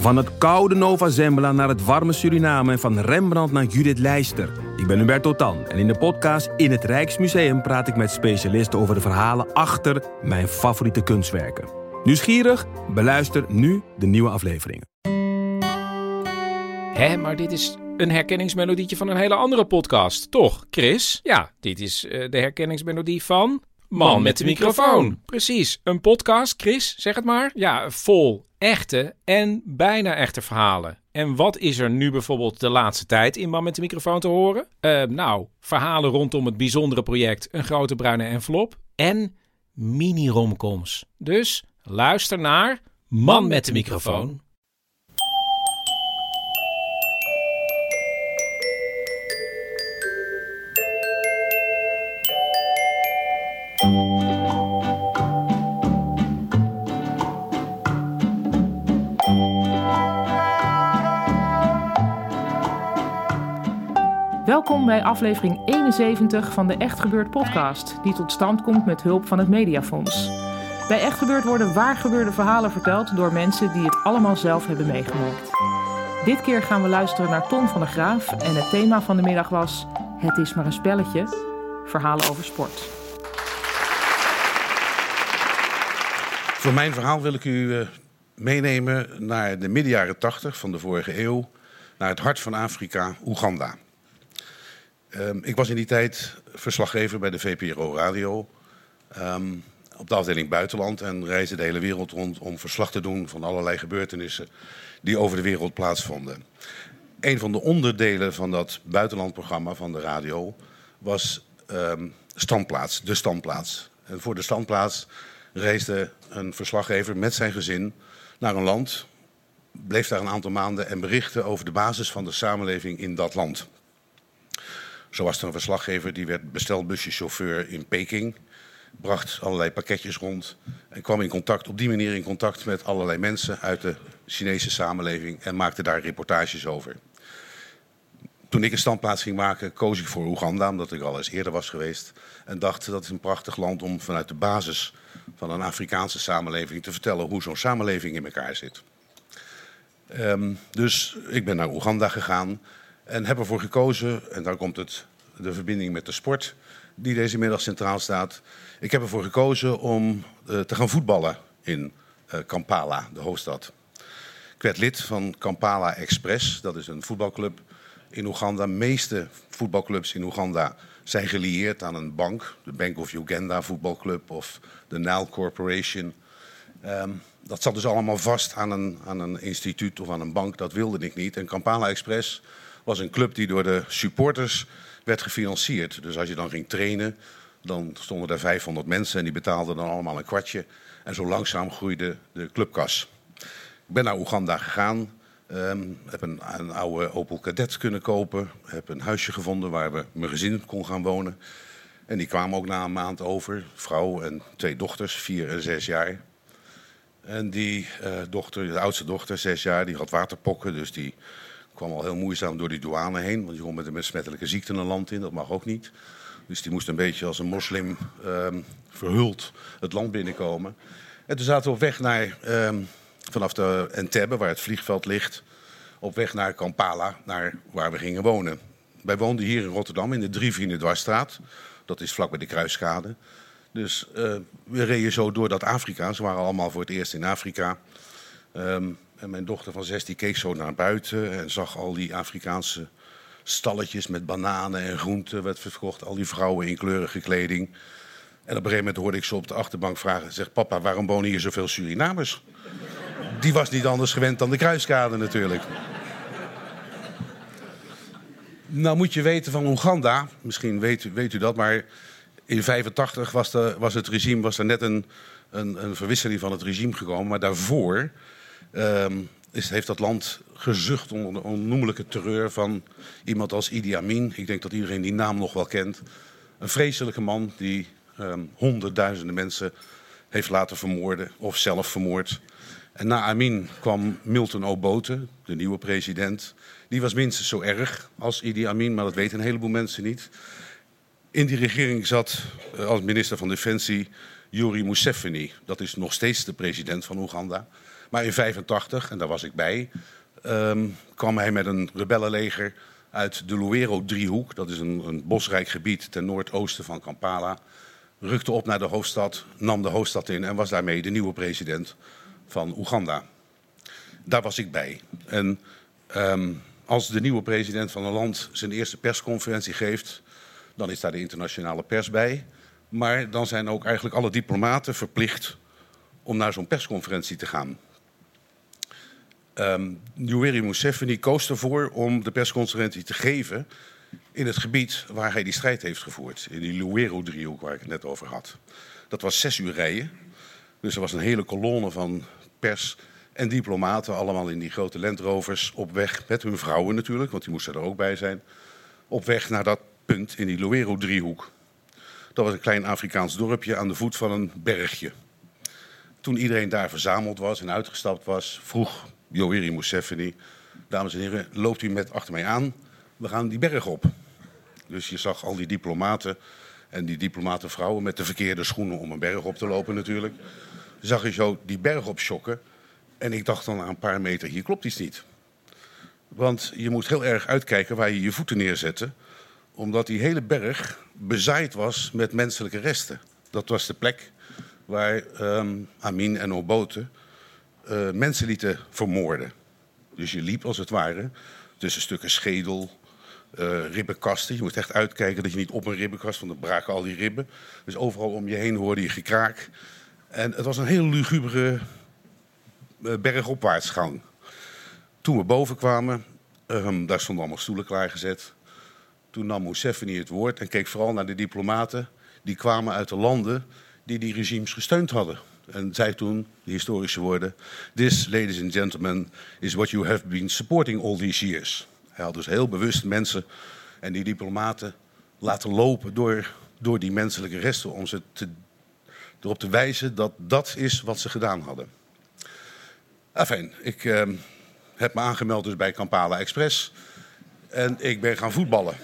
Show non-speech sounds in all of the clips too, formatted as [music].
Van het koude Nova Zembla naar het warme Suriname en van Rembrandt naar Judith Leister. Ik ben Hubert Totan en in de podcast In het Rijksmuseum praat ik met specialisten over de verhalen achter mijn favoriete kunstwerken. Nieuwsgierig? Beluister nu de nieuwe afleveringen. Hé, maar dit is een herkenningsmelodietje van een hele andere podcast, toch, Chris? Ja, dit is uh, de herkenningsmelodie van... Man met de microfoon. Precies, een podcast, Chris, zeg het maar. Ja, vol echte en bijna echte verhalen. En wat is er nu bijvoorbeeld de laatste tijd in Man met de microfoon te horen? Uh, nou, verhalen rondom het bijzondere project Een Grote Bruine Envelop en mini-romcoms. Dus luister naar Man met de microfoon. Welkom bij aflevering 71 van de Echt Gebeurd podcast, die tot stand komt met hulp van het Mediafonds. Bij Echt Gebeurd worden waar gebeurde verhalen verteld door mensen die het allemaal zelf hebben meegemaakt. Dit keer gaan we luisteren naar Ton van der Graaf en het thema van de middag was Het is maar een spelletje, verhalen over sport. Voor mijn verhaal wil ik u eh, meenemen naar de midden jaren 80 van de vorige eeuw, naar het hart van Afrika, Oeganda. Um, ik was in die tijd verslaggever bij de VPRO Radio. Um, op de afdeling buitenland en reisde de hele wereld rond om verslag te doen van allerlei gebeurtenissen die over de wereld plaatsvonden. Een van de onderdelen van dat buitenlandprogramma van de radio was um, standplaats, de standplaats. En voor de standplaats reisde een verslaggever met zijn gezin naar een land, bleef daar een aantal maanden en berichtte over de basis van de samenleving in dat land. Zo was er een verslaggever die werd bestelbuschauffeur in Peking. Bracht allerlei pakketjes rond en kwam in contact, op die manier in contact met allerlei mensen uit de Chinese samenleving en maakte daar reportages over. Toen ik een standplaats ging maken, koos ik voor Oeganda, omdat ik al eens eerder was geweest. En dacht dat is een prachtig land om vanuit de basis van een Afrikaanse samenleving te vertellen hoe zo'n samenleving in elkaar zit. Um, dus ik ben naar Oeganda gegaan en heb ervoor gekozen, en daar komt het, de verbinding met de sport die deze middag centraal staat. Ik heb ervoor gekozen om uh, te gaan voetballen in uh, Kampala, de hoofdstad. Ik werd lid van Kampala Express, dat is een voetbalclub in Oeganda. De meeste voetbalclubs in Oeganda zijn gelieerd aan een bank. De Bank of Uganda voetbalclub of de Nile Corporation. Um, dat zat dus allemaal vast aan een, aan een instituut of aan een bank. Dat wilde ik niet. En Kampala Express was een club die door de supporters werd gefinancierd. Dus als je dan ging trainen, dan stonden er 500 mensen en die betaalden dan allemaal een kwartje. En zo langzaam groeide de clubkas. Ik ben naar Oeganda gegaan. Um, heb een, een, oude Opel Kadett kunnen kopen. Heb een huisje gevonden waar we mijn gezin kon gaan wonen. En die kwamen ook na een maand over. Vrouw en twee dochters, vier en zes jaar. En die uh, dochter, de oudste dochter, zes jaar, die had waterpokken. Dus die kwam al heel moeizaam door die douane heen. Want je komt met een besmettelijke ziekte een land in, dat mag ook niet. Dus die moest een beetje als een moslim um, verhuld het land binnenkomen. En toen zaten we op weg naar, um, vanaf de Entebbe, waar het vliegveld ligt, op weg naar Kampala, naar waar we gingen wonen. Wij woonden hier in Rotterdam in de Drievrienden Dwarsstraat. Dat is vlak bij de Kruiskade. Dus uh, we reden zo door dat Afrika. Ze waren allemaal voor het eerst in Afrika. Um, en mijn dochter van zes die keek zo naar buiten en zag al die Afrikaanse stalletjes met bananen en groenten werd verkocht. Al die vrouwen in kleurige kleding. En op een gegeven moment hoorde ik ze op de achterbank vragen. Zeg, papa, waarom wonen hier zoveel Surinamers? Die was niet anders gewend dan de kruiskade natuurlijk. Nou moet je weten van Oeganda, misschien weet, weet u dat, maar in 1985 was, de, was het regime, was er net een, een, een verwisseling van het regime gekomen. Maar daarvoor um, is, heeft dat land gezucht onder de onnoemelijke terreur van iemand als Idi Amin. Ik denk dat iedereen die naam nog wel kent. Een vreselijke man die um, honderdduizenden mensen heeft laten vermoorden of zelf vermoord. En na Amin kwam Milton Obote, de nieuwe president. Die was minstens zo erg als Idi Amin, maar dat weten een heleboel mensen niet. In die regering zat uh, als minister van Defensie Yuri Museveni. Dat is nog steeds de president van Oeganda. Maar in 85, en daar was ik bij, ehm, kwam hij met een rebellenleger uit de Luero-driehoek. Dat is een, een bosrijk gebied ten noordoosten van Kampala. Rukte op naar de hoofdstad, nam de hoofdstad in en was daarmee de nieuwe president van Oeganda. Daar was ik bij. En ehm, als de nieuwe president van een land zijn eerste persconferentie geeft, dan is daar de internationale pers bij. Maar dan zijn ook eigenlijk alle diplomaten verplicht om naar zo'n persconferentie te gaan. Um, Yoweri Museveni koos ervoor om de persconferentie te geven in het gebied waar hij die strijd heeft gevoerd. In die Luero-driehoek waar ik het net over had. Dat was zes uur rijden. Dus er was een hele kolonne van pers en diplomaten, allemaal in die grote landrovers, op weg met hun vrouwen natuurlijk, want die moesten er ook bij zijn. Op weg naar dat punt in die Luero-driehoek. Dat was een klein Afrikaans dorpje aan de voet van een bergje. Toen iedereen daar verzameld was en uitgestapt was, vroeg Yoweri Museveni... dames en heren, loopt u met achter mij aan, we gaan die berg op. Dus je zag al die diplomaten en die diplomatenvrouwen met de verkeerde schoenen om een berg op te lopen natuurlijk. Zag je zo die berg op schokken. En ik dacht dan na een paar meter, hier klopt iets niet. Want je moet heel erg uitkijken waar je je voeten neerzette. Omdat die hele berg bezaaid was met menselijke resten. Dat was de plek waar um, Amin en Obote uh, mensen lieten vermoorden. Dus je liep als het ware tussen stukken schedel, uh, ribbenkasten. Je moest echt uitkijken dat je niet op een ribbenkast, want dan braken al die ribben. Dus overal om je heen hoorde je gekraak. En het was een heel lugubere uh, bergopwaartsgang. Toen we boven kwamen, um, daar stonden allemaal stoelen klaargezet. Toen nam het woord en keek vooral naar de diplomaten. Die kwamen uit de landen die die regimes gesteund hadden. En zei toen de historische woorden: This, ladies and gentlemen, is what you have been supporting all these years. Hij had dus heel bewust mensen en die diplomaten laten lopen door, door die menselijke resten om ze erop te wijzen dat dat is wat ze gedaan hadden. Enfin, ik uh, heb me aangemeld dus bij Kampala Express en ik ben gaan voetballen.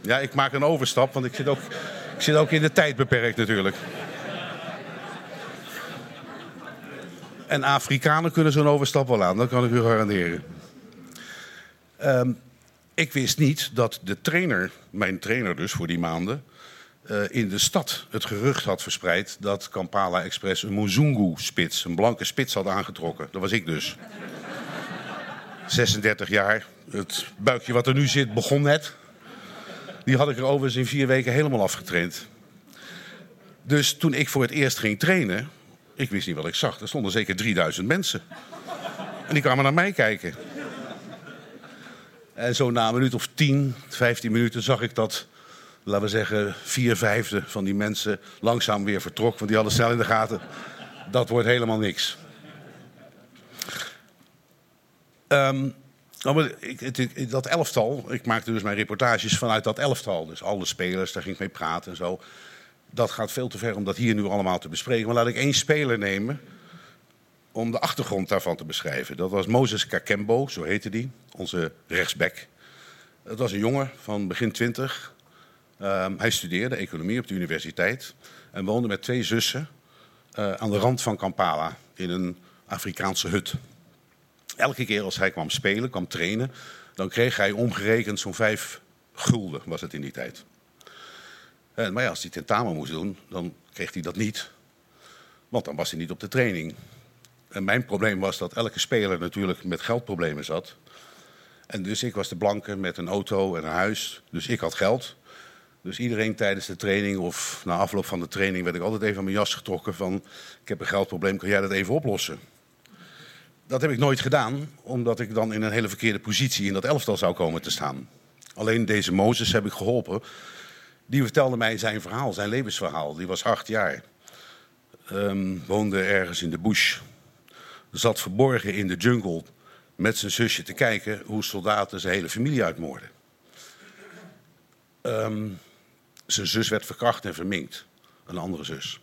Ja, ik maak een overstap, want ik zit ook, ik zit ook in de tijd beperkt natuurlijk. En Afrikanen kunnen zo'n overstap wel aan, dat kan ik u garanderen. Um, ik wist niet dat de trainer, mijn trainer dus voor die maanden, uh, in de stad het gerucht had verspreid dat Kampala Express een Muzungu-spits, een blanke spits had aangetrokken. Dat was ik dus. [laughs] 36 jaar. Het buikje wat er nu zit begon net. Die had ik er overigens in vier weken helemaal afgetraind. Dus toen ik voor het eerst ging trainen, ik wist niet wat ik zag. Er stonden zeker 3000 mensen. En die kwamen naar mij kijken. En zo na een minuut of 10, 15 minuten zag ik dat, laten we zeggen, vier vijfde van die mensen langzaam weer vertrok. Want die hadden snel in de gaten. Dat wordt helemaal niks. Um, dat elftal, ik maakte dus mijn reportages vanuit dat elftal. Dus alle spelers, daar ging ik mee praten en zo. Dat gaat veel te ver om dat hier nu allemaal te bespreken. Maar laat ik één speler nemen om de achtergrond daarvan te beschrijven. Dat was Moses Kakembo, zo heette die, onze rechtsback. Het was een jongen van begin twintig. Um, hij studeerde economie op de universiteit en woonde met twee zussen uh, aan de rand van Kampala in een Afrikaanse hut. Elke keer als hij kwam spelen, kwam trainen, dan kreeg hij omgerekend zo'n vijf gulden, was het in die tijd. Uh, maar ja, als hij tentamen moest doen, dan kreeg hij dat niet. Want dan was hij niet op de training. En mijn probleem was dat elke speler natuurlijk met geldproblemen zat. En dus ik was de blanke met een auto en een huis. Dus ik had geld. Dus iedereen tijdens de training of na afloop van de training werd ik altijd even aan mijn jas getrokken van ik heb een geldprobleem, kan jij dat even oplossen? Dat heb ik nooit gedaan, omdat ik dan in een hele verkeerde positie in dat elftal zou komen te staan. Alleen deze Mozes heb ik geholpen. Die vertelde mij zijn verhaal, zijn levensverhaal. Die was acht jaar. Um, woonde ergens in de bush zat verborgen in de jungle met zijn zusje te kijken hoe soldaten zijn hele familie uitmoorden. Um, zijn zus werd verkracht en verminkt, een andere zus.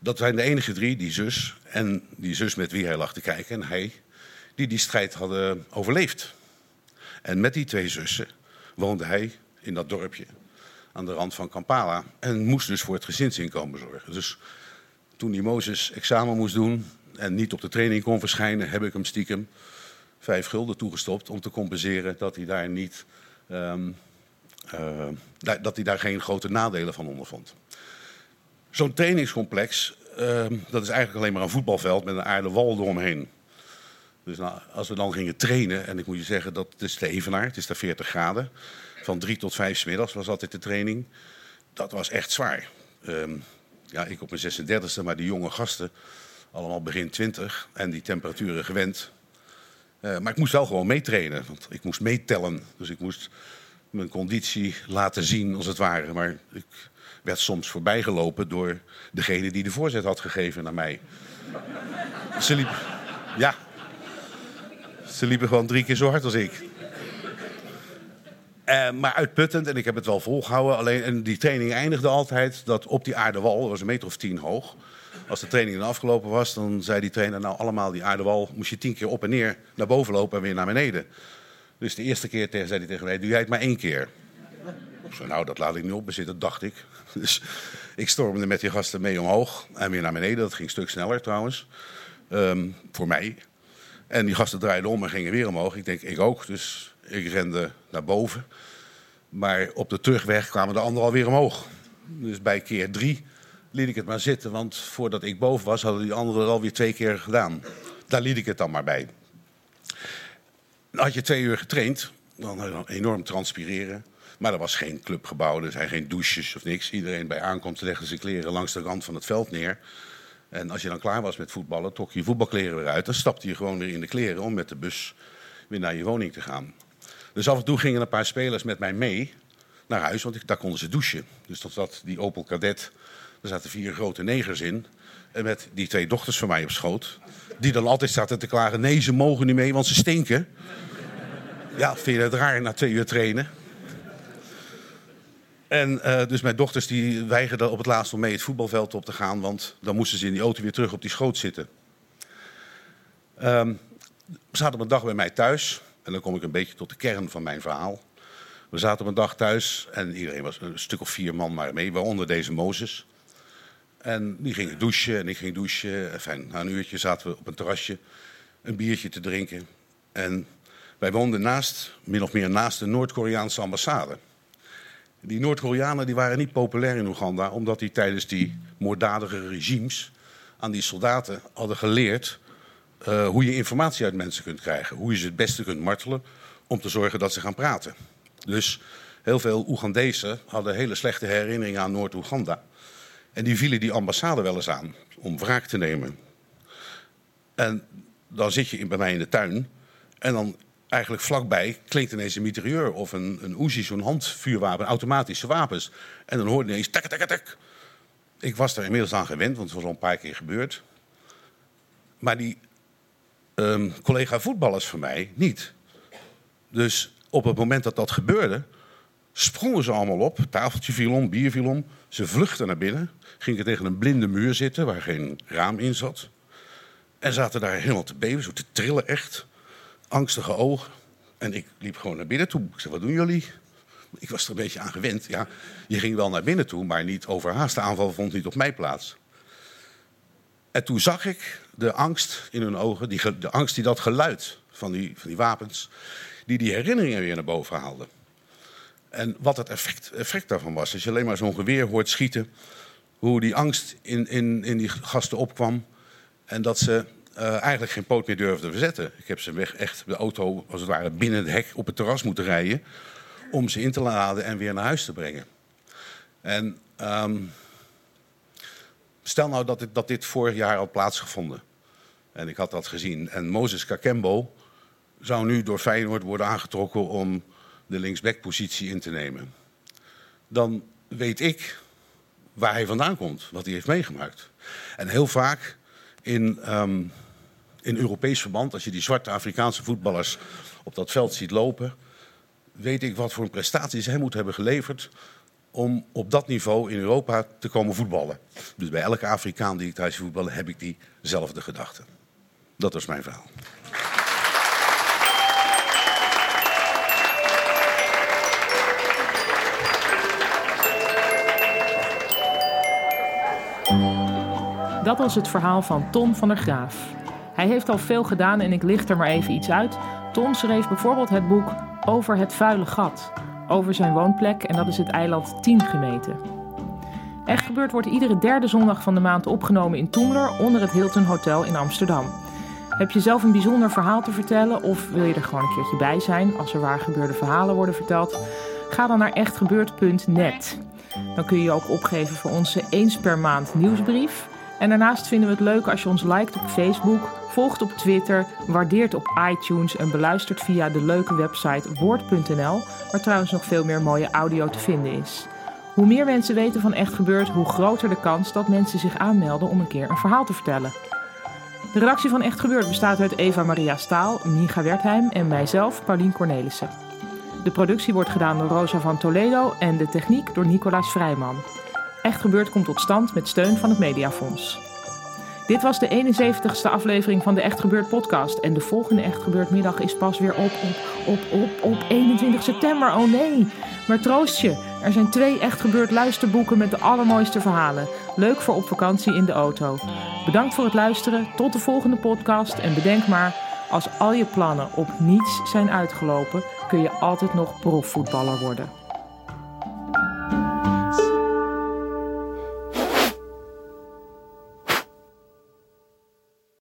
Dat zijn de enige drie, die zus en die zus met wie hij lag te kijken en hij, die die strijd hadden overleefd. En met die twee zussen woonde hij in dat dorpje aan de rand van Kampala en moest dus voor het gezinsinkomen zorgen. Dus toen die Mozes examen moest doen, en niet op de training kon verschijnen, heb ik hem stiekem vijf gulden toegestopt om te compenseren dat hij daar niet. ehm, eh, dat hij daar geen grote nadelen van ondervond. Zo'n trainingscomplex, ehm, dat is eigenlijk alleen maar een voetbalveld met een aarde wal eromheen. Dus nou, als we dan gingen trainen, en ik moet je zeggen, dat is de Evenaar, het is daar 40 graden. Van drie tot vijf middags was altijd de training. Dat was echt zwaar. Ehm, ja, ik op mijn 36e, maar die jonge gasten, allemaal begin 20 en die temperaturen gewend. Eh, maar ik moest wel gewoon meetrainen, want ik moest meetellen. Dus ik moest mijn conditie laten zien, als het ware. Maar ik werd soms voorbijgelopen door degene die de voorzet had gegeven naar mij. Ze liepen, ja, ze liepen gewoon drie keer zo hard als ik. Eh, maar uitputtend, en ik heb het wel volgehouden. Alleen, en die training eindigde altijd dat op die aardewal, dat was een meter of tien hoog. Als de training dan afgelopen was, dan zei die trainer... nou, allemaal die aardewal moest je tien keer op en neer naar boven lopen en weer naar beneden. Dus de eerste keer zei hij tegen mij, doe jij het maar één keer. Ik nou, dat laat ik niet op bezitten, dacht ik. [laughs] Dus ik stormde met die gasten mee omhoog en weer naar beneden. Dat ging een stuk sneller trouwens, Ehm, voor mij. En die gasten draaiden om en gingen weer omhoog. Ik denk, ik ook, dus ik rende naar boven. Maar op de terugweg kwamen de anderen alweer omhoog. Dus bij keer drie liet ik het maar zitten. Want voordat ik boven was, hadden die anderen het alweer twee keer gedaan. Daar liet ik het dan maar bij. Had je twee uur getraind, dan enorm transpireren. Maar er was geen clubgebouw, er zijn geen douches of niks. Iedereen bij aankomst legde zijn kleren langs de rand van het veld neer. En als je dan klaar was met voetballen, trok je je voetbalkleren weer uit. Dan stapte je gewoon weer in de kleren om met de bus weer naar je woning te gaan. Dus af en toe gingen een paar spelers met mij mee naar huis, want ik, daar konden ze douchen. Dus dat zat die Opel Kadett, er zaten vier grote negers in. En met die twee dochters van mij op schoot. Die dan altijd zaten te klagen, nee ze mogen niet mee, want ze stinken. Ja, vind je het raar na twee uur trainen? En uh, dus mijn dochters die weigerden op het laatst om mee het voetbalveld op te gaan, want dan moesten ze in die auto weer terug op die schoot zitten. Um, we zaten op een dag bij mij thuis, en dan kom ik een beetje tot de kern van mijn verhaal. We zaten op een dag thuis en iedereen was een stuk of vier man maar mee, waaronder deze Mozes. En die gingen douchen en ik ging douchen. Enfin, na een uurtje zaten we op een terrasje een biertje te drinken. En wij woonden naast, min of meer naast de Noord-Koreaanse ambassade. Die Noord-Koreanen die waren niet populair in Oeganda, omdat die tijdens die moorddadige regimes aan die soldaten hadden geleerd uh, hoe je informatie uit mensen kunt krijgen. Hoe je ze het beste kunt martelen om te zorgen dat ze gaan praten. Dus heel veel Oegandezen hadden hele slechte herinneringen aan Noord-Oeganda. En die vielen die ambassade wel eens aan om wraak te nemen. En dan zit je bij mij in de tuin en dan eigenlijk vlakbij klinkt ineens een mitrailleur of een, een Uzi, zo'n handvuurwapen, automatische wapens. En dan hoorde ineens tak, tak, tak. Ik was er inmiddels aan gewend, want het was al een paar keer gebeurd. Maar die um, collega voetballers van mij niet. Dus op het moment dat dat gebeurde, sprongen ze allemaal op. Tafeltje viel om, bier viel om. Ze vluchtten naar binnen, gingen tegen een blinde muur zitten waar geen raam in zat. En zaten daar helemaal te beven, zo te trillen echt angstige ogen. En ik liep gewoon naar binnen toe. Ik zei, wat doen jullie? Ik was er een beetje aan gewend. Ja, je ging wel naar binnen toe, maar niet overhaast. De aanval vond niet op mij plaats. En toen zag ik de angst in hun ogen, die, de angst die dat geluid van die, van die wapens, die die herinneringen weer naar boven haalde. En wat het effect, effect daarvan was, als je alleen maar zo'n geweer hoort schieten, hoe die angst in, in, in die gasten opkwam en dat ze uh, eigenlijk geen poot meer durfde verzetten. Ik heb ze weg echt de auto, als het ware, binnen het hek op het terras moeten rijden. Om ze in te laden en weer naar huis te brengen. En um, stel nou dat dit, dat dit vorig jaar had plaatsgevonden. En ik had dat gezien. En Moses Kakembo zou nu door Feyenoord worden aangetrokken om de linksbackpositie in te nemen. Dan weet ik waar hij vandaan komt, wat hij heeft meegemaakt. En heel vaak in, um, in Europees verband, als je die zwarte Afrikaanse voetballers op dat veld ziet lopen, weet ik wat voor een prestaties hij moet hebben geleverd om op dat niveau in Europa te komen voetballen. Dus bij elke Afrikaan die ik thuis voetballen, heb ik diezelfde gedachte. Dat was mijn verhaal. Dat was het verhaal van Ton van der Graaf. Hij heeft al veel gedaan en ik licht er maar even iets uit. Ton schreef bijvoorbeeld het boek Over het vuile gat. Over zijn woonplek en dat is het eiland 10 gemeten. Echt gebeurd wordt iedere derde zondag van de maand opgenomen in Toemler onder het Hilton Hotel in Amsterdam. Heb je zelf een bijzonder verhaal te vertellen of wil je er gewoon een keertje bij zijn als er waar gebeurde verhalen worden verteld? Ga dan naar echtgebeurd.net. Dan kun je je ook opgeven voor onze eens per maand nieuwsbrief. En daarnaast vinden we het leuk als je ons liked op Facebook, volgt op Twitter, waardeert op iTunes en beluistert via de leuke website woord.nl, waar trouwens nog veel meer mooie audio te vinden is. Hoe meer mensen weten van Echt Gebeurd, hoe groter de kans dat mensen zich aanmelden om een keer een verhaal te vertellen. De redactie van Echt Gebeurd bestaat uit Eva Maria Staal, Micha Wertheim en mijzelf, Paulien Cornelissen. De productie wordt gedaan door Rosa van Toledo en de techniek door Nicolaas Vrijman. Echt Gebeurd komt tot stand met steun van het Mediafonds. Dit was de 71ste aflevering van de Echt Gebeurd podcast. En de volgende Echt Gebeurd middag is pas weer op, op, op, op, op 21 september. Oh nee, maar troost je. Er zijn twee Echt Gebeurd luisterboeken met de allermooiste verhalen. Leuk voor op vakantie in de auto. Bedankt voor het luisteren. Tot de volgende podcast. En bedenk maar, als al je plannen op niets zijn uitgelopen, kun je altijd nog profvoetballer worden.